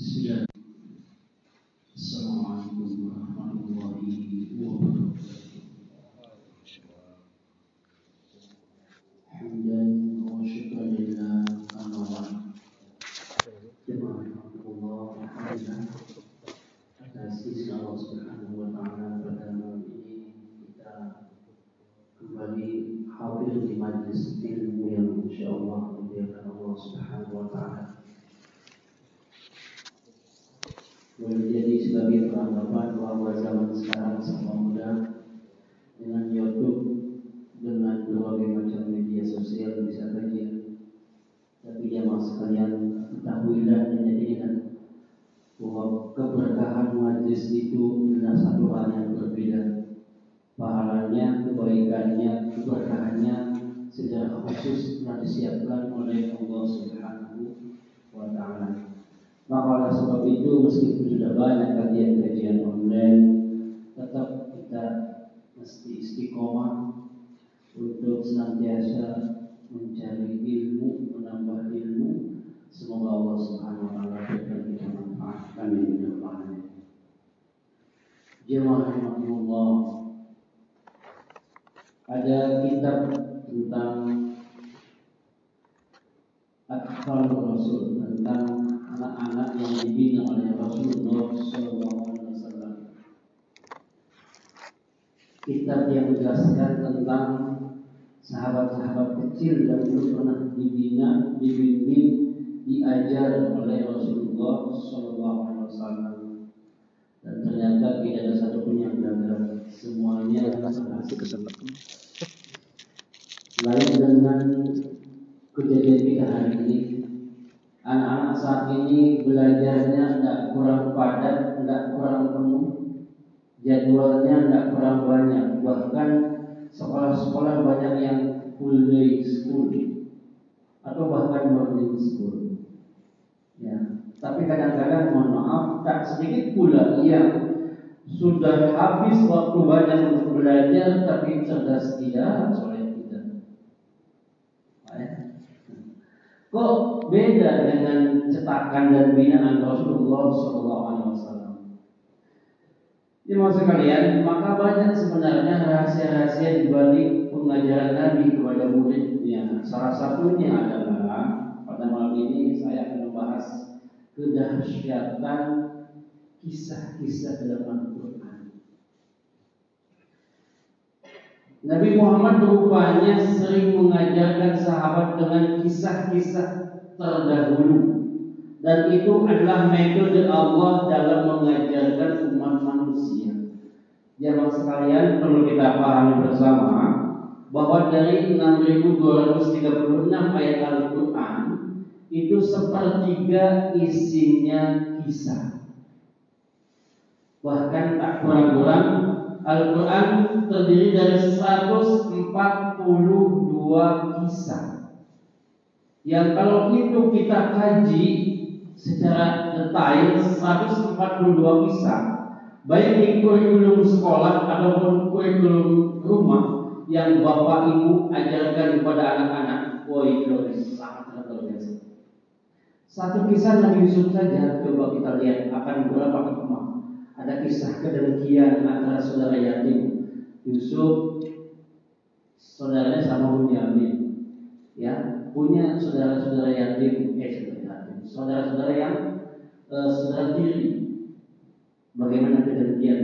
Bismillah. Assalamu alaikum wa. Mesti istiqomah untuk senantiasa mencari ilmu, menambah ilmu. Semoga Allah Subhanahu wa taala berikan kita manfaat. Amin ya rabbal alamin. Jemaah. Ada kitab tentang Akfal Rasul tentang anak-anak yang dibina oleh Rasulullah SAW. Kitab yang menjelaskan tentang sahabat-sahabat kecil yang belum pernah dibina, dibimbing, diajar oleh Rasulullah SAW. Dan ternyata tidak ada satupun yang gagal. Semuanya. Lain dengan kejadian kita hari ini anak-anak saat ini belajarnya tidak kurang padat, tidak kurang penuh, jadwalnya tidak kurang banyak, bahkan sekolah-sekolah banyak yang full day school atau bahkan boarding school. Ya, tapi kadang-kadang mohon maaf tak sedikit pula yang sudah habis waktu banyak untuk belajar tapi cerdas tidak soleh Kok beda dengan cetakan dan binaan Rasulullah SAW? Ini maksud kalian, maka banyak sebenarnya rahasia-rahasia di balik pengajaran Nabi kepada muridnya. Salah satunya adalah pada malam ini saya akan membahas kedahsyatan kisah-kisah dalam Al-Quran. Nabi Muhammad rupanya sering mengajarkan sahabat dengan kisah-kisah terdahulu dan itu adalah metode Allah dalam mengajarkan umat manusia. Jamaah sekalian perlu kita pahami bersama bahwa dari 6236 ayat Al-Qur'an itu sepertiga isinya kisah. Bahkan tak kurang-kurang Al-Quran terdiri dari 142 kisah Yang kalau itu kita kaji secara detail 142 kisah Baik di kurikulum sekolah ataupun kurikulum rumah Yang bapak ibu ajarkan kepada anak-anak. Wah itu sangat luar biasa Satu kisah Nabi Yusuf saja Coba kita lihat akan berapa hikmah. Ada kisah kedengkian antara saudara yatim. Yusuf saudaranya sama Bunyamin. Ya punya saudara-saudara yatim. Eh saudara-saudara yang eh, saudara tiri bagaimana kedengkian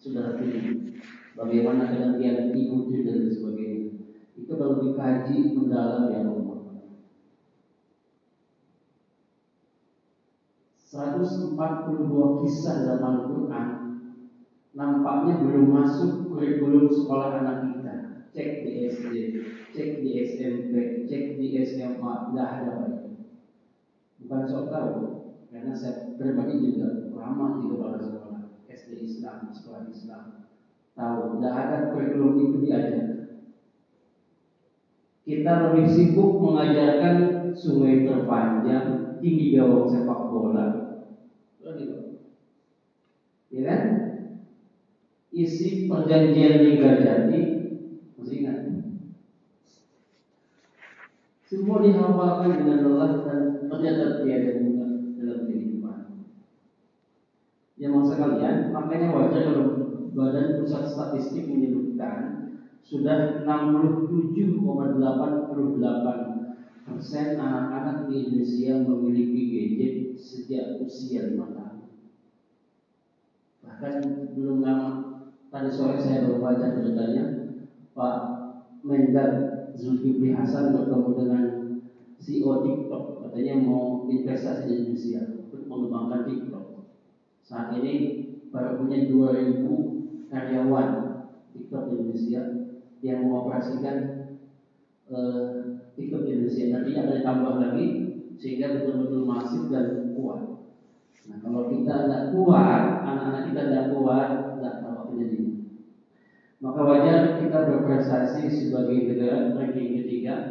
saudara tiri bagaimana kedengkian ibu tiri dan sebagainya itu kalau dikaji mendalam ya Allah 142 kisah dalam Al-Quran nampaknya belum masuk kurikulum sekolah anak kita. Cek di SD, cek di SMP, cek di SMA, tidak ada. Bukan sok tahu, karena saya pribadi juga lama di kepala sekolah SD Islam, sekolah Islam. Tahu, tidak ada kurikulum itu diajar. Kita lebih sibuk mengajarkan sungai terpanjang, tinggi gawang sepak bola, Ya kan? Isi perjanjian Liga Jadi Masih ingat? Semua dihafalkan dengan lelah dan ternyata tiada guna dalam kehidupan. makanya wajar kalau Badan Pusat Statistik menyebutkan sudah 67,88 persen anak-anak di Indonesia memiliki gadget sejak usia lima tahun. Bahkan belum lama tadi sore saya baru baca beritanya Pak Mendak Zulkifli Hasan bertemu dengan CEO TikTok katanya mau investasi di Indonesia untuk mengembangkan TikTok. Saat ini baru punya 2000 karyawan TikTok di Indonesia yang mengoperasikan uh, TikTok di Indonesia. Nantinya ada tambah lagi sehingga betul-betul masif dan kuat. Nah kalau kita tidak kuat, anak-anak kita tidak kuat, tidak tahu apa jadi. Maka wajar kita berprestasi sebagai negara ranking ketiga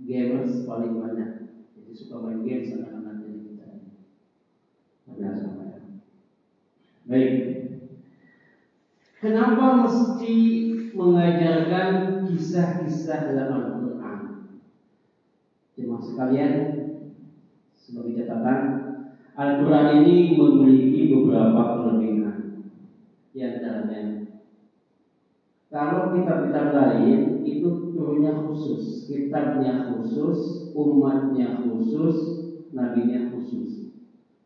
gamers paling banyak. Jadi suka main games anak-anak jadi kita. Biasa ya. Baik. Kenapa mesti mengajarkan kisah-kisah dalam Al-Quran. Jemaah sekalian, sebagai catatan, Al-Quran ini memiliki beberapa kelebihan. Di antaranya, kalau kitab-kitab lain itu turunnya khusus, kitabnya khusus, umatnya khusus, nabinya khusus.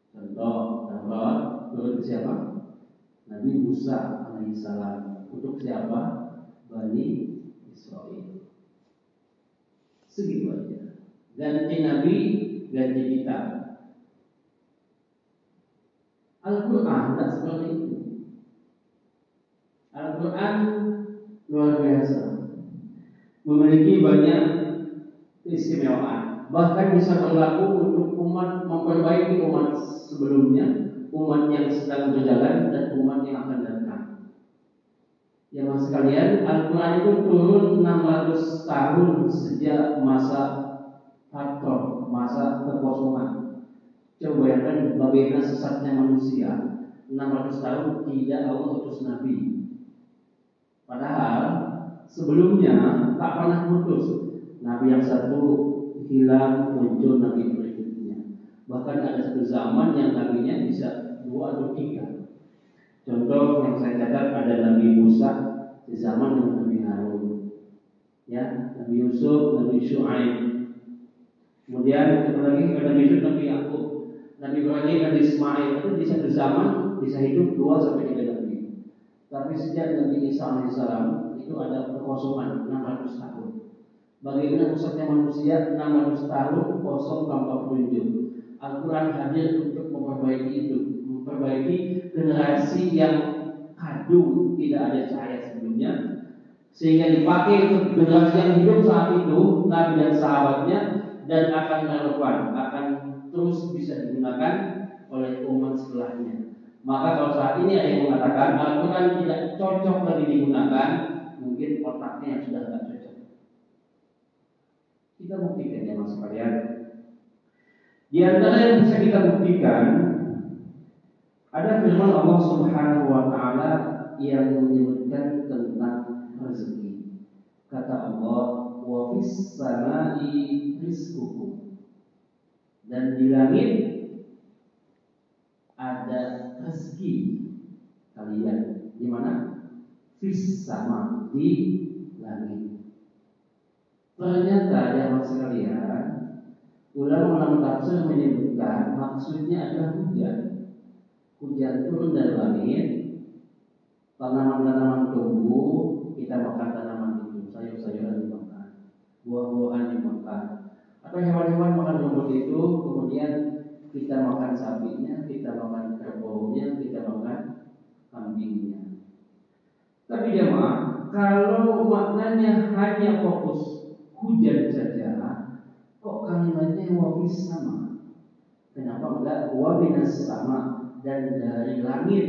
Contoh, Taurat turun ke siapa? Nabi Musa alaihissalam. Untuk siapa? Bani Israel. Segitu aja. Ganti Nabi, ganti kitab. Al-Quran tidak seperti itu. Al-Quran luar biasa. Memiliki banyak keistimewaan. Bahkan bisa berlaku untuk umat memperbaiki umat sebelumnya, umat yang sedang berjalan dan umat yang akan datang. Ya mas sekalian, Al-Quran itu turun 600 tahun sejak masa faktor, masa kekosongan. Coba bayangkan bagaimana sesatnya manusia. 600 tahun tidak Allah utus Nabi. Padahal sebelumnya tak pernah putus. Nabi yang satu hilang muncul Nabi berikutnya. Bahkan ada satu zaman yang nabinya bisa dua atau tiga. Contoh yang saya catat ada Nabi Musa di zaman dengan Nabi Harun. Ya, Nabi Yusuf, Nabi Shu'aib. Kemudian kita lagi ada Nabi Yusuf, Nabi Yakub, Nabi Ibrahim, Nabi Ismail itu di zaman bisa hidup dua sampai tiga nabi. Tapi sejak Nabi Isa alaihissalam itu ada kekosongan 600 tahun. Bagaimana pusatnya manusia 600 tahun kosong tanpa petunjuk. Al-Quran hadir untuk memperbaiki itu, memperbaiki generasi yang kadu tidak ada cahaya sebelumnya sehingga dipakai untuk generasi yang hidup saat itu Nabi dan sahabatnya dan akan relevan akan terus bisa digunakan oleh umat setelahnya maka kalau saat ini ada yang mengatakan Al-Quran tidak cocok lagi digunakan mungkin otaknya yang sudah tidak cocok kita buktikan ya mas kalian di antara yang bisa kita buktikan ada firman Allah Subhanahu wa taala yang menyebutkan tentang rezeki. Kata Allah, "Wa fis samai rizqukum." Dan di langit ada rezeki kalian. Di mana? Fis sama di langit. Ternyata ya mas sekalian, ulama-ulama tafsir menyebutkan maksudnya adalah hujan hujan turun dari langit, tanaman-tanaman tumbuh, kita makan tanaman itu, sayur-sayuran dimakan, buah-buahan dimakan, atau hewan-hewan makan rumput itu, kemudian kita makan sapinya, kita makan kerbaunya, kita makan kambingnya. Tapi jemaah, kalau maknanya hanya fokus hujan saja, kok kalimatnya wafis sama? Kenapa enggak wabinas sama? dan dari langit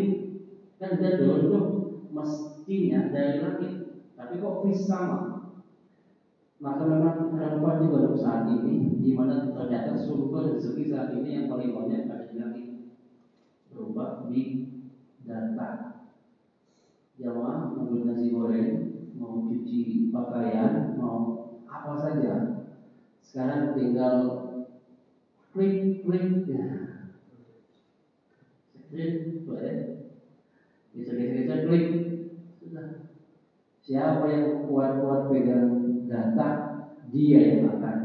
kan duduk mestinya dari langit tapi kok fis sama maka memang relevan juga untuk saat ini di mana ternyata sumber rezeki saat ini yang paling banyak ada di langit berupa di data jamaah mau nasi goreng mau cuci pakaian mau apa saja sekarang tinggal klik klik ya boleh. Geser-geser klik. Sudah. Siapa yang kuat-kuat pegang data, dia yang akan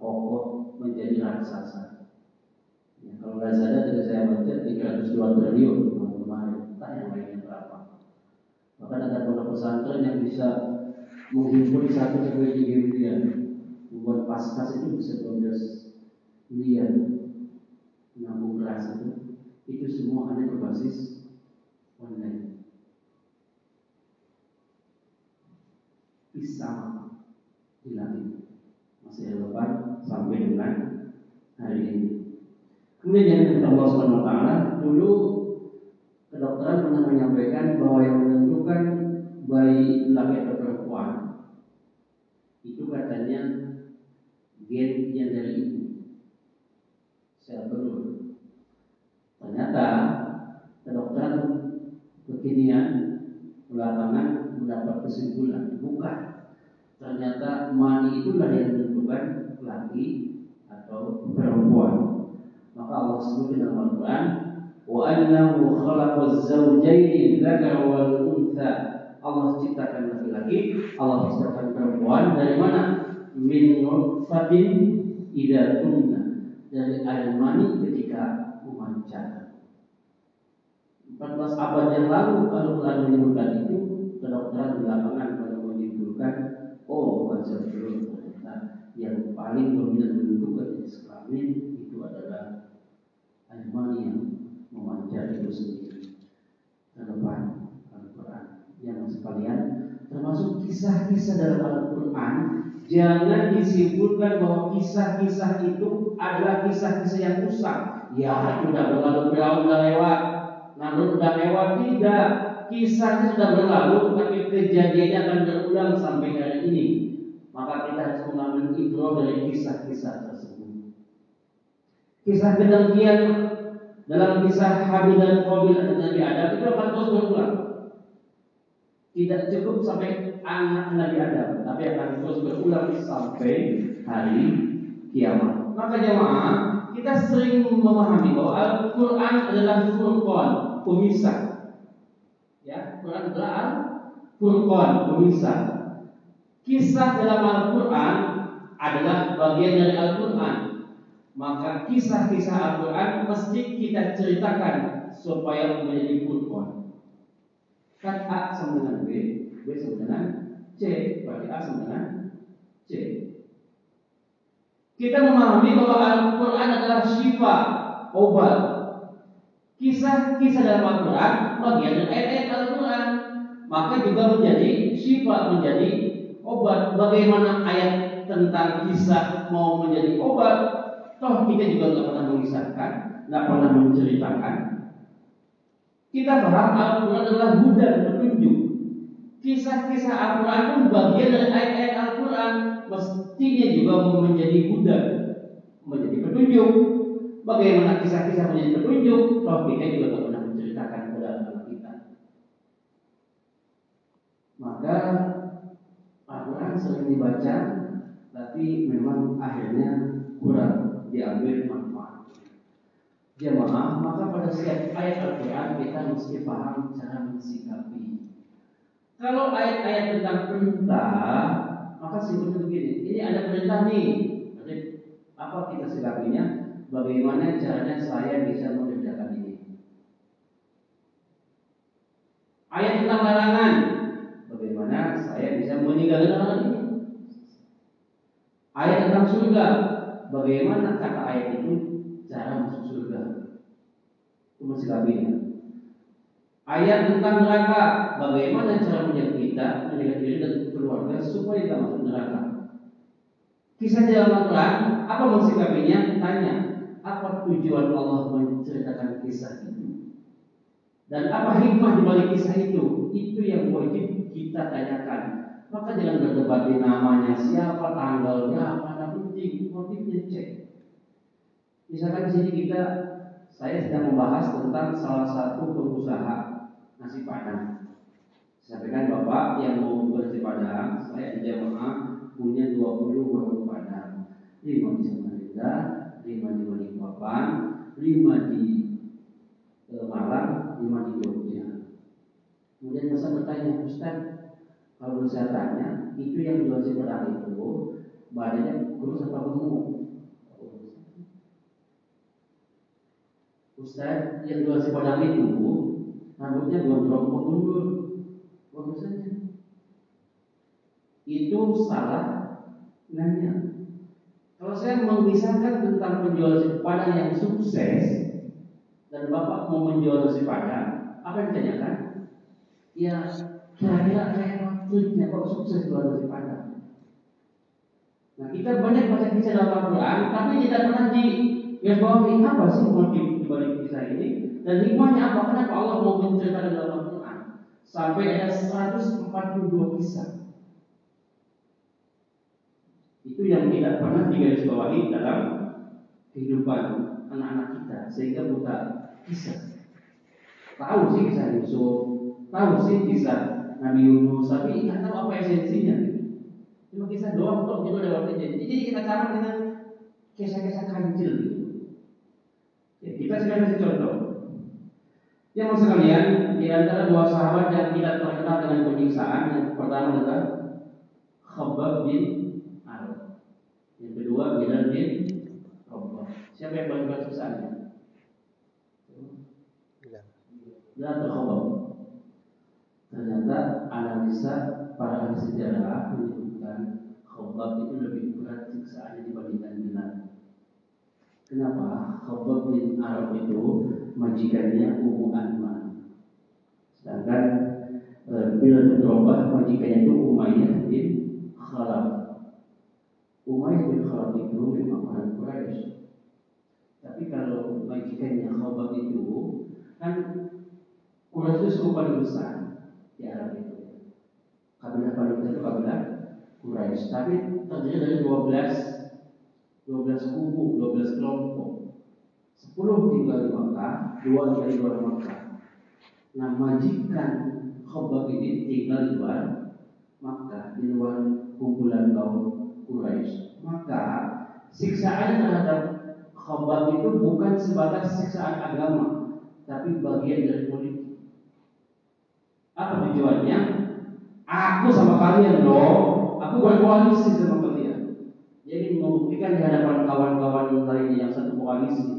kokoh menjadi raksasa. Ya, kalau Lazada tidak saya baca 302 triliun tahun kemarin, entah yang lainnya berapa. Bahkan ada pondok pesantren yang bisa menghimpun satu sampai tiga miliar. Membuat paskas itu bisa 12 miliar. Menabung keras itu, itu semua hanya berbasis online. Bisa dilatih masih relevan sampai dengan hari ini. Kemudian yang Allah Subhanahu Wa Taala dulu kedokteran pernah menyampaikan bahwa yang menentukan bayi laki atau perempuan itu katanya gen yang dari ibu sel telur. Ternyata kedokteran kekinian belakangan mendapat kesimpulan bukan. Ternyata mani itulah yang menentukan laki atau perempuan. Maka Allah sebut dalam Al-Quran, wa annahu khalaqaz zawjayn dzakara wal untha. Allah ciptakan laki-laki, Allah ciptakan perempuan dari mana? Min nutfatin idza tunna. Dari air mani ketika memancar. 14 abad yang lalu Al-Quran menyebutkan itu kedokteran belakangan pada menyimpulkan oh ternyata yang paling dominan menentukan jenis kelamin itu adalah mani yang memancar itu sendiri. Ke depan Al-Quran yang sekalian termasuk kisah-kisah dalam Al-Quran jangan disimpulkan bahwa kisah-kisah itu adalah kisah-kisah yang usang ya sudah berlalu berlalu lewat. Namun sudah lewat tidak kisahnya sudah berlalu tapi kejadiannya akan berulang sampai hari ini. Maka kita harus mengambil ibro dari kisah-kisah tersebut. Kisah kedengkian dalam kisah Habil dan Qabil dan Nabi Adam itu akan terus berulang. Tidak cukup sampai anak Nabi Adam tapi akan terus berulang sampai hari kiamat. Maka jemaah kita sering memahami bahwa Al-Quran adalah furqan, pemisah. Quran adalah furqan, pemisah. Kisah dalam Al-Quran adalah bagian dari Al-Quran. Maka kisah-kisah Al-Quran mesti kita ceritakan supaya menjadi furqan. Kan A sama dengan B, B sama dengan C, berarti A sama dengan C. Kita memahami bahwa Al-Quran adalah syifa, obat. Kisah-kisah dalam Al-Quran bagian dari ayat-ayat Al-Quran. Maka juga menjadi syifa, menjadi obat. Bagaimana ayat tentang kisah mau menjadi obat? Toh kita juga nggak pernah mengisahkan, nggak pernah menceritakan. Kita paham Al-Quran adalah budan petunjuk. Kisah-kisah Al-Quran pun bagian dari ayat-ayat Al-Quran mestinya juga menjadi budak, menjadi petunjuk. Bagaimana kisah-kisah menjadi petunjuk? Toh kita juga tidak pernah menceritakan kepada anak kita. Maka Al-Quran sering dibaca, tapi memang akhirnya kurang diambil manfaat. Jemaah, maka pada setiap ayat Al-Quran kita mesti paham cara mensikapi. Kalau ayat-ayat tentang perintah, maka sebetulnya begini, ini ada perintah nih. Apa kita sikapinya? Bagaimana caranya saya bisa mengerjakan ini? Ayat tentang larangan, bagaimana saya bisa meninggalkan larangan ini? Ayat tentang surga, bagaimana kata ayat itu cara masuk surga? Itu mensikapinya. Ayat tentang neraka, bagaimana cara menjaga kita, menjaga diri dan keluarga supaya tidak masuk neraka. Kisah dalam Al-Quran, apa mensikapinya? Tanya, apa tujuan Allah menceritakan kisah itu? Dan apa hikmah di balik kisah itu? Itu yang wajib kita tanyakan. Maka jangan berdebat di namanya siapa, tanggal berapa, ada penting, motifnya cek. Misalkan di sini kita, saya sedang membahas tentang salah satu pengusaha nasi padang. Sampaikan Bapak yang mau buat nasi padang, saya di jamaah punya 20 warung padang. 5 di Samarinda, 5 di Balikpapan, 5 di Malang, 5 di Jogja. Kemudian masa bertanya, Ustaz, kalau saya tanya, itu yang jual pedang itu badannya kurus apa gemuk? Ustaz, yang jual si pedang itu rambutnya gondrong? Bagus saja. Itu salah nanya. Kalau saya mengisahkan tentang penjual si padang yang sukses dan bapak mau menjual si padang, apa yang ditanyakan? Ya kira-kira kayak maksudnya kok sukses jual si padang. Nah kita banyak baca kisah dalam Al-Quran, tapi tidak pernah di ya bawahi apa sih motif dibalik kisah ini dan hikmahnya apa? Kenapa Allah mau menceritakan dalam Al-Quran sampai ada 142 kisah itu yang tidak pernah digarisbawahi dalam kehidupan anak-anak kita sehingga buta kisah. Tahu sih kisah Yusuf, tahu sih kisah Nabi Yunus, tapi nggak tahu apa esensinya. Cuma kisah doang kok gitu lewat aja. Jadi kita cara dengan kisah-kisah kancil gitu. Ya, kita sekarang kasih contoh. Yang mau sekalian, di antara dua sahabat yang tidak terkenal dengan penyiksaan, yang pertama adalah Khabbab bin yang kedua Bilal bin Rabah. Siapa yang paling berat siksaannya? Bilal atau Khabbab? Ternyata analisa para ahli sejarah menyebutkan Khabbab itu lebih berat siksaannya dibandingkan Bilal. Kenapa? Khabbab bin Arab itu majikannya Ummu Anman. Sedangkan e, Bilal bin Rabah majikannya itu Umayyah bin Khalaf. Umayyah bin Khalaf itu memang orang Quraisy. Tapi kalau majikannya Khalaf itu kan Quraisy itu suku paling besar di Arab itu. Kabilah paling besar itu kabilah Quraisy. Tapi terdiri dari 12 12 kubu, 12 kelompok. 10 tinggal di Makkah, 2 tinggal di luar Makkah. Nah, majikan Khabab ini tinggal di luar Makkah, di luar kumpulan kaum Quraisy. Maka siksaan terhadap Khabbab itu bukan sebatas siksaan agama, tapi bagian dari politik. Apa tujuannya? Aku sama kalian loh, aku berkoalisi sama kalian. Jadi membuktikan di hadapan kawan-kawan lain yang satu koalisi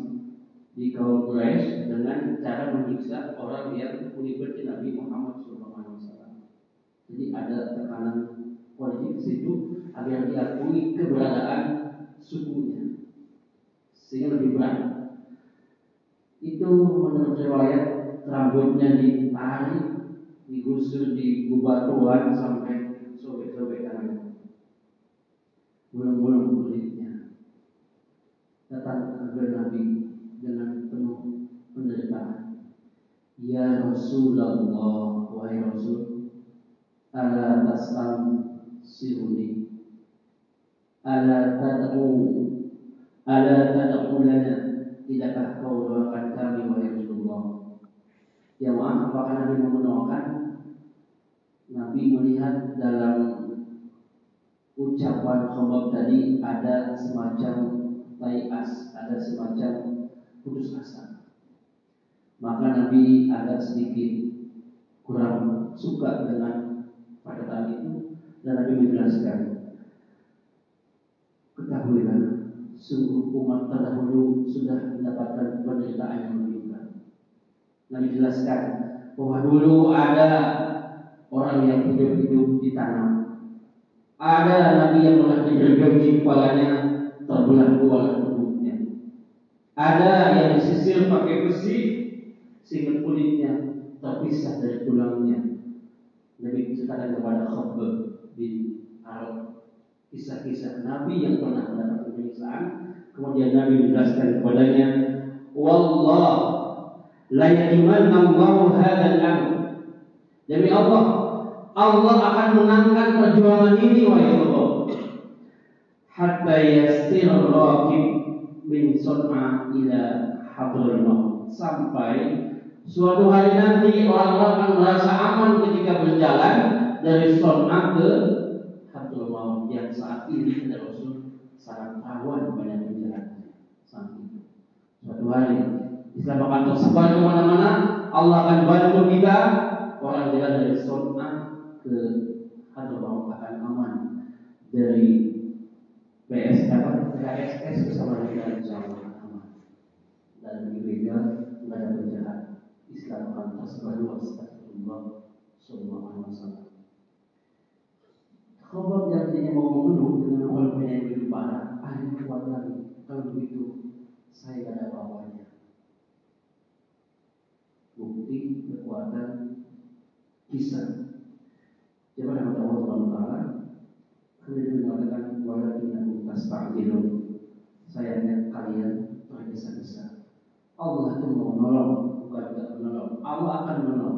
di kaum Quraisy dengan cara menyiksa orang yang mengikuti Nabi Muhammad SAW. Jadi ada tekanan politik di situ agar diakui keberadaan sukunya. Sehingga lebih berat. Itu menurut riwayat rambutnya ditarik digusur di bebatuan sampai sobek-sobek tangannya bulung-bulung kulitnya datang ke Nabi dengan penuh penderitaan. Ya Rasulullah wahai Rasul ala tasam siruni Ala tad'u Ala tad'u lana Tidakkah kau doakan kami wahai Rasulullah? Ya maaf apakah Nabi mau Nabi melihat dalam ucapan Khobab tadi ada semacam tayas, ada semacam putus asa. Maka Nabi agak sedikit kurang suka dengan perkataan itu dan Nabi menjelaskan Ketahuilah, sungguh umat terdahulu sudah mendapatkan penderitaan yang menimpa. Nabi jelaskan bahwa dulu ada orang yang hidup-hidup di tanah. Ada Nabi yang telah digergaji kepalanya terbelah dua tubuhnya. Ada yang disisir pakai besi sehingga kulitnya terpisah dari tulangnya. Nabi ceritakan kepada Khabbab bin Arab kisah-kisah Nabi yang pernah mendapat penyiksaan. Kemudian Nabi menjelaskan kepadanya, Wallah la yajimanna Allah hadzal amr. Demi Allah, Allah akan mengangkat perjuangan ini wahai Allah. Hatta yastir raqib min sun'a ila maut. Sampai suatu hari nanti orang-orang akan merasa aman ketika berjalan dari sun'a ke yang saat ini ada Rasul sangat rawan banyak penjahatnya saat itu. Hari Islam akan tersebar ke mana-mana. Allah akan bantu kita. Orang jalan dari zona ke Hadramaut akan aman. Dari PS apa? PSS bersama dengan insyaallah aman. Dan begitu juga nggak ada penjahat Islam akan tersebar luas. Astagfirullah. Sallallahu Alaihi Wasallam Khobab yang tadinya mau mengeluh dengan walaupun yang lebih parah akhirnya kuat lagi kalau begitu saya tidak ada apa-apanya kekuatan kisah Coba dapat Allah Taala Kemudian mengatakan Walakin tasta'jilun Sayangnya kalian tergesa-gesa. Allah itu mau menolong Bukan tidak menolong. Allah akan menolong.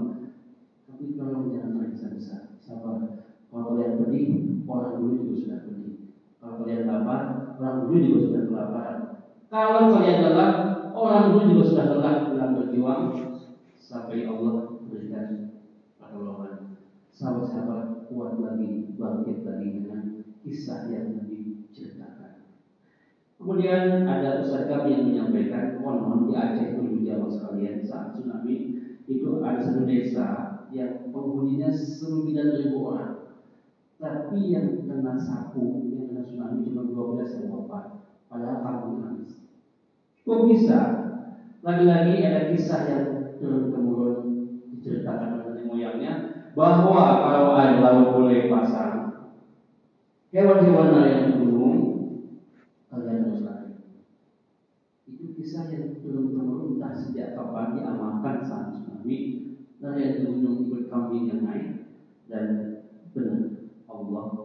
Tapi tolong jangan tergesa-gesa. Sabar Kalau kalian pedih Orang dulu juga sudah pedih. Kalau kalian lapar Orang dulu juga sudah kelaparan. Kalau kalian lelah Orang dulu juga sudah lelah dalam berjuang. Sampai Allah berikan pertolongan Sahabat-sahabat kuat lagi Bangkit lagi dengan kisah yang diceritakan. Kemudian ada ustaz kami yang menyampaikan konon di Aceh dulu jamaah sekalian saat tsunami itu ada satu desa yang penghuninya sembilan ribu orang. Tapi yang kena sapu, yang kena tsunami cuma 12 yang wafat. Padahal kampung habis. Kok bisa? Lagi-lagi ada kisah yang turun temurun diceritakan nenek moyangnya bahwa kalau air laut boleh pasang hewan-hewan yang di gunung kalian harus lari. Itu kisah yang turun temurun entah sejak kapan diamalkan saat tsunami lari di gunung ikut kambing yang naik dan benar Allah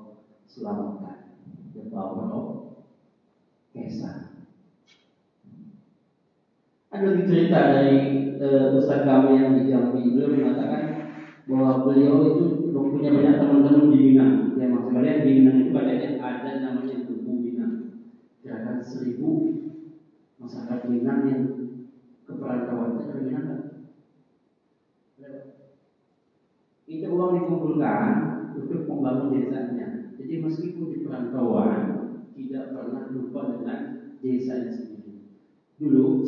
selamatkan the power of Kesa. Ada lagi cerita dari uh, Ustaz kami yang di Jambi beliau mengatakan bahwa beliau itu punya banyak teman-teman di Minang. Ya maksud kalian di Minang itu katanya ada namanya Tugu Minang. Gerakan seribu masyarakat Minang yang keperantauan itu dari Minang? Itu uang dikumpulkan untuk membangun desanya. Jadi meskipun di perantauan tidak pernah lupa dengan desanya sendiri. Dulu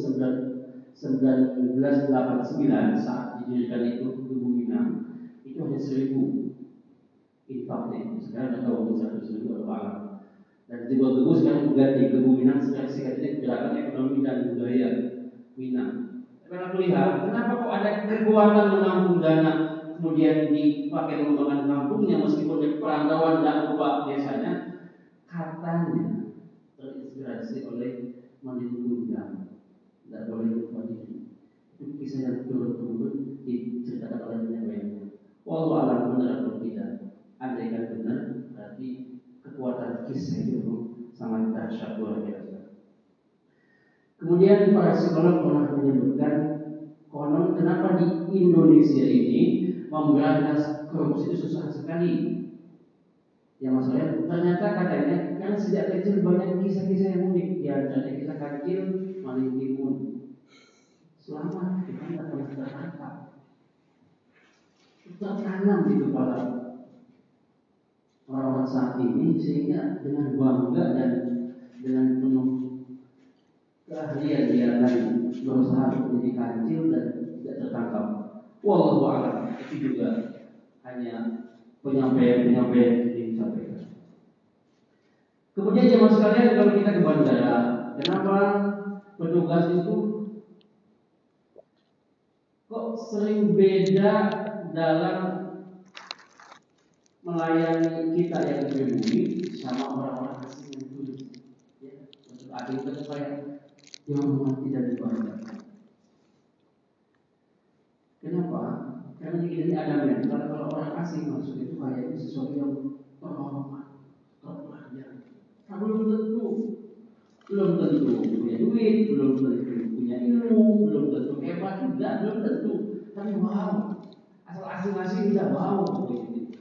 1989 saat didirikan itu Tugu Minang itu hanya seribu infaknya. Sekarang tidak tahu satu seribu atau apa. Dan Tugu sekarang ganti Tugu Minang sekarang singkatnya gerakan ekonomi dan budaya Minang karena melihat kenapa kok ada kekuatan menampung dana kemudian dipakai mengembangkan kampungnya meskipun di perantauan tidak lupa desanya katanya terinspirasi oleh Mandiri Gundam tidak boleh lupa diri itu kisah yang turun-turun diceritakan oleh penyampaiannya Wallahu alam benar atau tidak andaikan benar berarti kekuatan kisah itu sangat dahsyat luar biasa kemudian para psikolog pernah menyebutkan konon kenapa di Indonesia ini memberantas korupsi itu susah sekali. Ya maksudnya ternyata katanya kan sejak kecil banyak kisah-kisah yang unik. Ya dari kisah kecil maling timun. Selamat kita tidak pernah tertangkap. Tertanam di kepala orang-orang saat ini sehingga dengan bangga dan dengan penuh keahlian dia akan berusaha menjadi kancil dan tidak tertangkap. Wallahu itu juga hanya penyampaian-penyampaian yang disampaikan. Kemudian jemaah sekalian kalau kita ke bandara, kenapa petugas itu kok sering beda dalam melayani kita yang pribumi sama orang-orang asing yang tulis. Ya, untuk itu supaya yang tidak dibayar. Kenapa? Karena ini ada mental kalau orang asing masuk itu kayaknya sesuatu yang terhormat, terpelajar. Nah, belum tentu, belum tentu punya duit, belum tentu punya ilmu, belum tentu hebat juga, belum tentu. Tapi wow, asal asing-asing bisa wow begitu.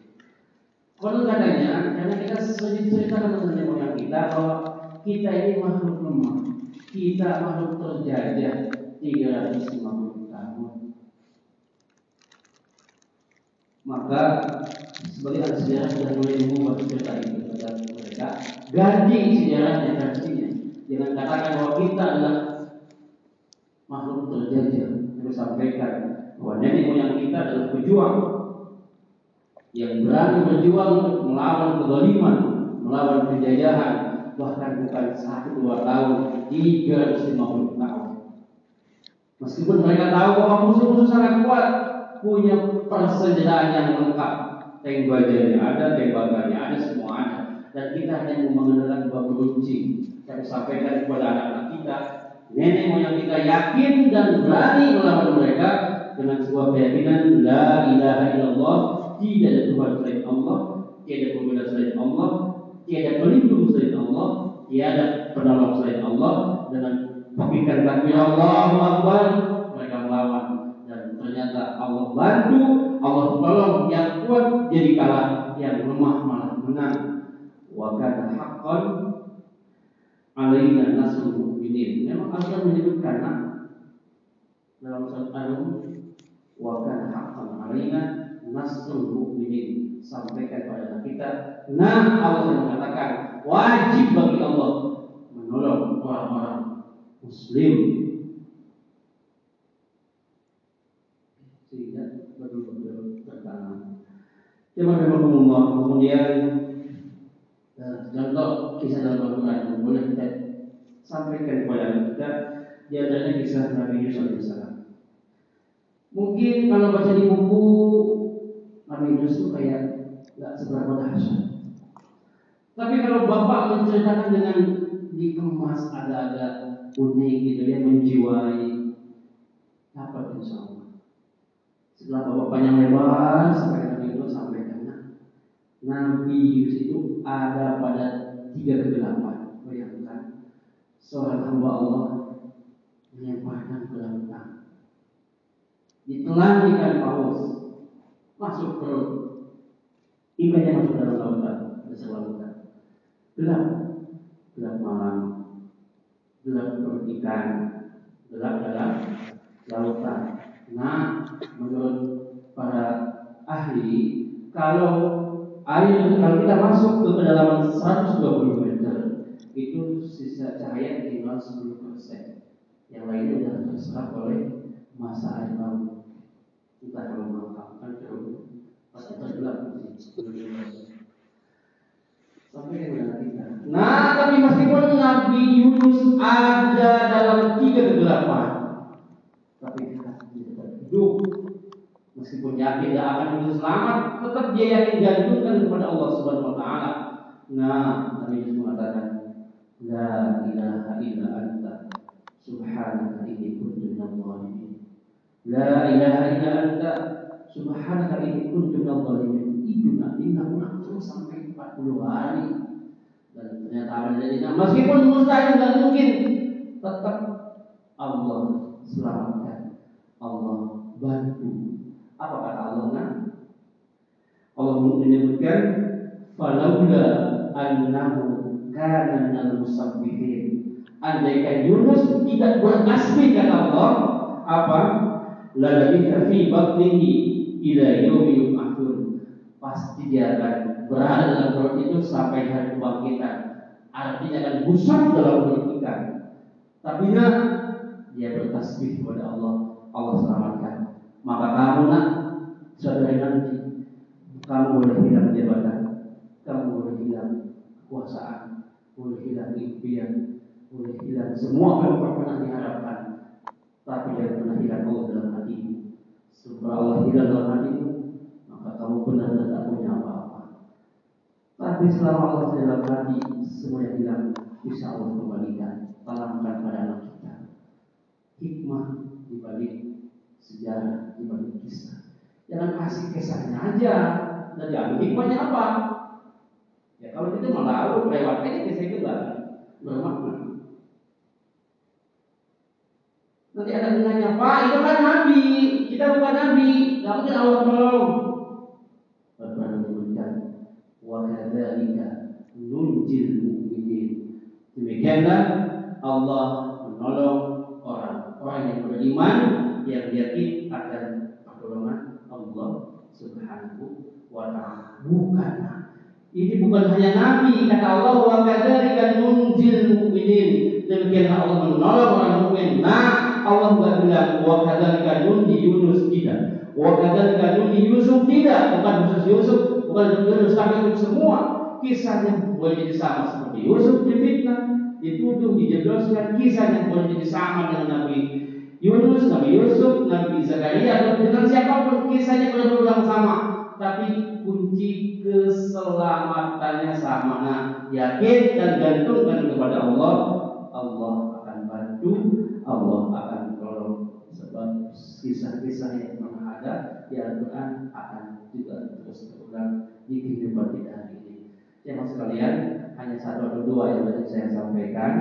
Kalau katanya, karena kita sering ceritakan dengan orang kita bahwa kita ini makhluk lemah, kita makhluk terjajah 350 tahun maka sebagai sejarah sudah mulai mengubah cerita itu kepada mereka ganti sejarahnya versinya jangan katakan bahwa kita adalah makhluk terjajah terus sampaikan bahwa nenek moyang kita adalah pejuang yang berani berjuang untuk melawan kezaliman, melawan penjajahan, bahkan bukan satu dua tahun, 350 tahun. Meskipun mereka tahu bahwa musuh-musuh sangat kuat, punya persenjataan yang lengkap, tank bajanya ada, tembakannya ada, semua ada. Dan kita hanya mengenalkan dua kunci. Saya sampaikan kepada anak-anak kita, nenek moyang kita yakin dan berani melawan mereka dengan sebuah keyakinan la ilaha illallah tidak ada Tuhan selain Allah, tiada pembela selain Allah, tiada pelindung selain Allah, tiada penolong selain Allah. Dengan pakikan takbir Allahu Akbar mereka melawan. Dan ternyata Allah bantu Allah tolong yang kuat jadi kalah yang lemah malah menang wa kana haqqan alaina nasrul mu'minin. Memang Allah menyebutkan dalam surat An-Nur wa kana haqqan alaina nasrul mu'minin. Sampaikan kepada kita nah Allah mengatakan wajib bagi Allah menolong orang-orang muslim. Sehingga betul-betul tertanam. Kemudian contoh kisah dalam Al-Quran boleh kita sampaikan kepada kita di antaranya kisah Nabi Yusuf alaihissalam Mungkin kalau baca di buku Nabi itu kayak nggak seberapa dahsyat. Tapi kalau bapak menceritakan dengan dikemas ada-ada unik gitu ya menjiwai dapat insya Allah. Setelah bapak panjang lebar sampai Nabi Yunus sampai karena Nabi Yunus itu ada pada tiga kegelapan. Bayangkan seorang hamba Allah menyempatkan ke lautan. Ditelan ikan paus. Masuk perut ikannya masuk dalam lautan dasar lautan. Gelap. Gelap malam. Gelap perut ikan gelap dalam lautan. Nah menurut para ahli kalau air kalau kita masuk ke kedalaman 120 meter itu sisa cahaya tinggal 10 persen yang lainnya sudah terserap oleh masa air laut kita kalau melakukan terus pasti tergelap sampai kepada kita. Nah, tapi meskipun Nabi Yunus ada dalam tiga kegelapan, tapi kita tetap hidup. Meskipun yakin tidak akan hidup selamat, tetap dia yakin gantungkan kepada Allah Subhanahu Wa Taala. Nah, Nabi Yunus mengatakan, La ilaha illa anta subhanaka inni kuntu minadh dhalimin. La ilaha illa anta subhanaka inni kuntu minadh dhalimin. Itu Nabi terus sampai 40 hari. Dan ternyata amal jadinya meskipun mustahil dan mungkin tetap Allah selamatkan. Allah bantu. Apa kata Allah? Nah? Allah menyebutkan falaula annahu kana minal musabbihin. Andaikan Yunus tidak bertasbih kata Allah, apa? lalabitha fi batnihi ila yaumi yub'atsun pasti dia akan berada dalam perut itu sampai hari kebangkitan artinya akan busuk dalam perut ikan tapi dia bertasbih kepada Allah Allah selamatkan maka kamu nak saudara nanti kamu boleh hilang jabatan kamu boleh hilang kekuasaan boleh hilang impian boleh hilang semua yang pernah diharapkan tapi jangan pernah hilang Allah dalam hatimu. Sebab Allah hilang dalam hatimu, maka kamu benar tidak punya apa-apa. Tapi selama Allah dalam hati, semua yang hilang bisa Allah kembalikan. Tanamkan pada anak kita. Hikmah di balik sejarah, di balik kisah. Jangan kasih kisahnya aja. Dan diambil hikmahnya apa? Ya kalau kita malah lewat aja kisah itu lah bermakna. Nanti ada gunanya, Pak, itu kan Nabi, kita bukan Nabi, tidak mungkin Allah tolong. Bapak menyebutkan, wa kadzalika nunjil mu'minin. Demikianlah Allah menolong orang-orang yang beriman yang yakin akan pertolongan Allah Subhanahu wa taala. Bukan ini bukan hanya nabi kata Allah wa kadzalika nunjil mu'minin. Demikianlah Allah menolong orang mukmin. Nah, Allah juga bilang wa kadzalika nundi Yunus tidak. Wakadal kanuni Yusuf tidak, bukan khusus Yusuf, bukan Yunus, tapi untuk semua kisahnya boleh jadi sama seperti Yusuf difitnah, dituduh, dijebloskan, kisahnya boleh jadi sama dengan Nabi Yunus, Nabi Yusuf, Nabi Zakaria, dengan siapa pun kisahnya berulang sama, tapi kunci keselamatannya sama. Nah, yakin dan gantungkan kepada Allah, Allah akan bantu, Allah akan tolong. Sebab kisah-kisah yang pernah ada di Al-Quran akan juga terus terulang di kehidupan kita hari ini. Yang sekalian, hanya satu atau dua yang tadi saya sampaikan.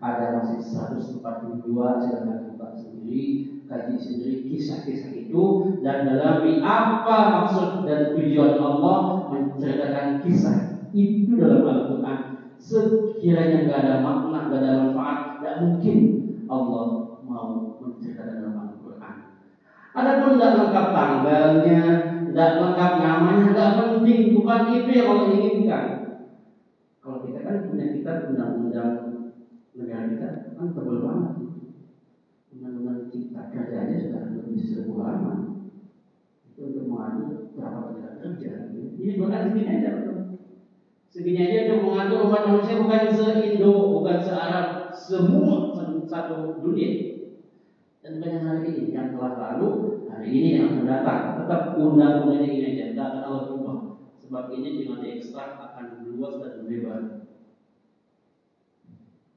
Ada masih 142 silakan buka sendiri kaji sendiri kisah-kisah itu dan dalami apa maksud dan tujuan Allah menceritakan kisah itu dalam Al-Quran. Sekiranya tidak ada makna, tidak ada manfaat, tidak mungkin Allah mau menceritakan dalam Al-Quran. Adapun tidak lengkap tanggalnya, tidak lengkap namanya, tidak penting, bukan itu yang Allah inginkan. Kalau kita kan punya kita undang-undang negara kita kan tebal banget undang-undang cipta kerjanya sudah halaman itu untuk mengatur berapa tidak kerja. Ini bukan segini aja betul segini aja untuk mengatur umat manusia bukan se-Indo bukan se-Arab. Semua satu dunia. Dan banyak hari ini yang telah lalu hari ini yang akan datang. Tetap undang-undangnya ini aja. Tidak akan Allah berubah sebab ini dengan ekstrak akan luas dan lebar.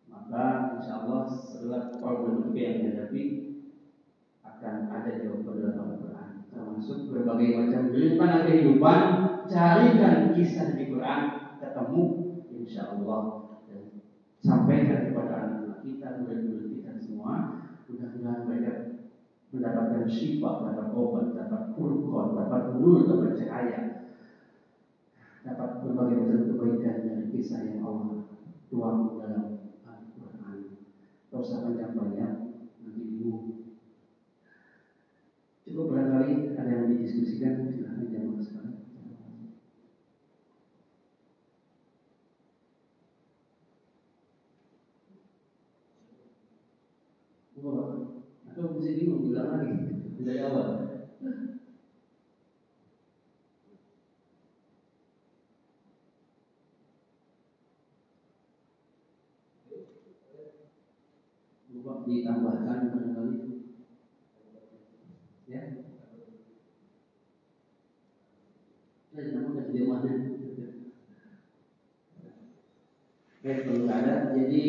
Maka insya Allah setelah problem yang dihadapi akan ada jawaban dalam Al-Quran. Termasuk berbagai macam rintangan kehidupan carikan kisah di Quran ketemu insya Allah dan sampaikan kepada anak-anak kita murid-murid kita semua mudah-mudahan mereka mendapatkan syifa, dapat obat, dapat furqan, dapat nur, dapat cahaya, dapat berbagai macam kebaikan dari kisah yang Allah tuang dalam Gak usah panjang-panjang Nanti bingung Cukup barangkali ada yang didiskusikan Silahkan jamaah sekarang. Wah, atau mesti bingung bilang lagi? Dari awal. ditambahkan barangkali ya saya nama di mana Baik, kalau ada, jadi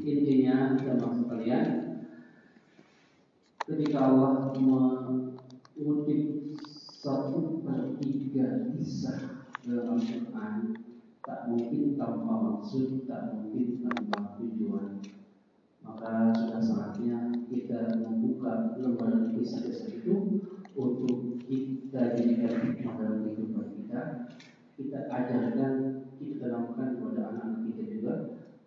intinya kita maksud kalian. Ketika Allah mengutip satu per tiga kisah dalam Al-Quran tak mungkin tanpa maksud, tak mungkin tanpa tujuan. Maka sudah saatnya kita membuka lembaran kisah-kisah itu untuk kita jadikan hikmah dalam kehidupan kita. Kita ajarkan kita tanamkan kepada anak-anak kita juga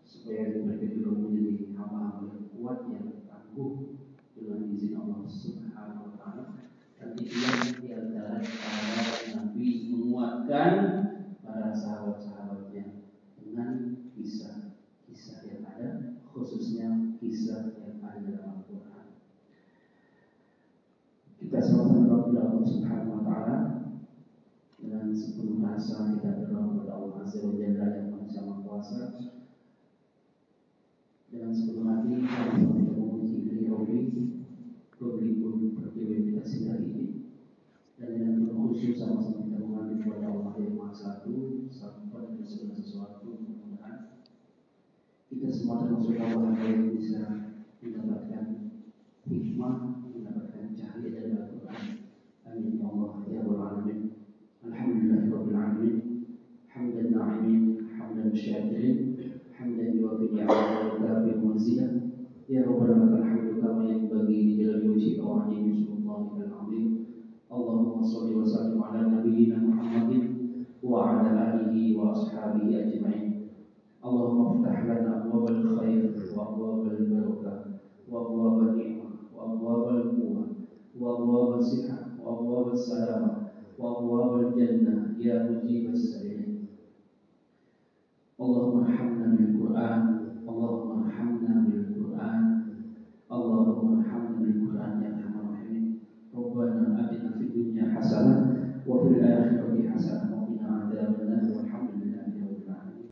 supaya mereka juga menjadi hamba-hamba yang kuat yang tangguh dengan izin Allah Subhanahu wa taala dan itulah di antara cara Nabi menguatkan para sahabat-sahabatnya dengan kisah-kisah yang ada khususnya kisah yang ada dalam Al-Quran. Kita sama-sama berdoa Allah Subhanahu Wa Taala dengan sepenuh rasa kita berdoa kepada Allah Azza wa Jalla yang Maha Kuasa. Dengan sepenuh hati kita memuji beliau pemberi pun pertiwi kita ini dan dengan penuh khusyuk sama-sama kita mengambil kepada Allah yang Maha Satu sampai segala sesuatu mudah-mudahan kita semua termasuk Allah yang bisa mendapatkan hikmah, mendapatkan cahaya dari Al-Quran. Amin ya Allah وعليه سلطانك العظيم. اللهم صل وسلم على نبينا محمد وعلى آله وأصحابه أجمعين. اللهم افتح لنا أبواب الخير وأبواب البركة وأبواب النعمة وأبواب القوة وأبواب الصحة وأبواب السلامة وأبواب الجنة. يا مجيب السبيل اللهم ارحمنا بالقرآن اللهم ارحمنا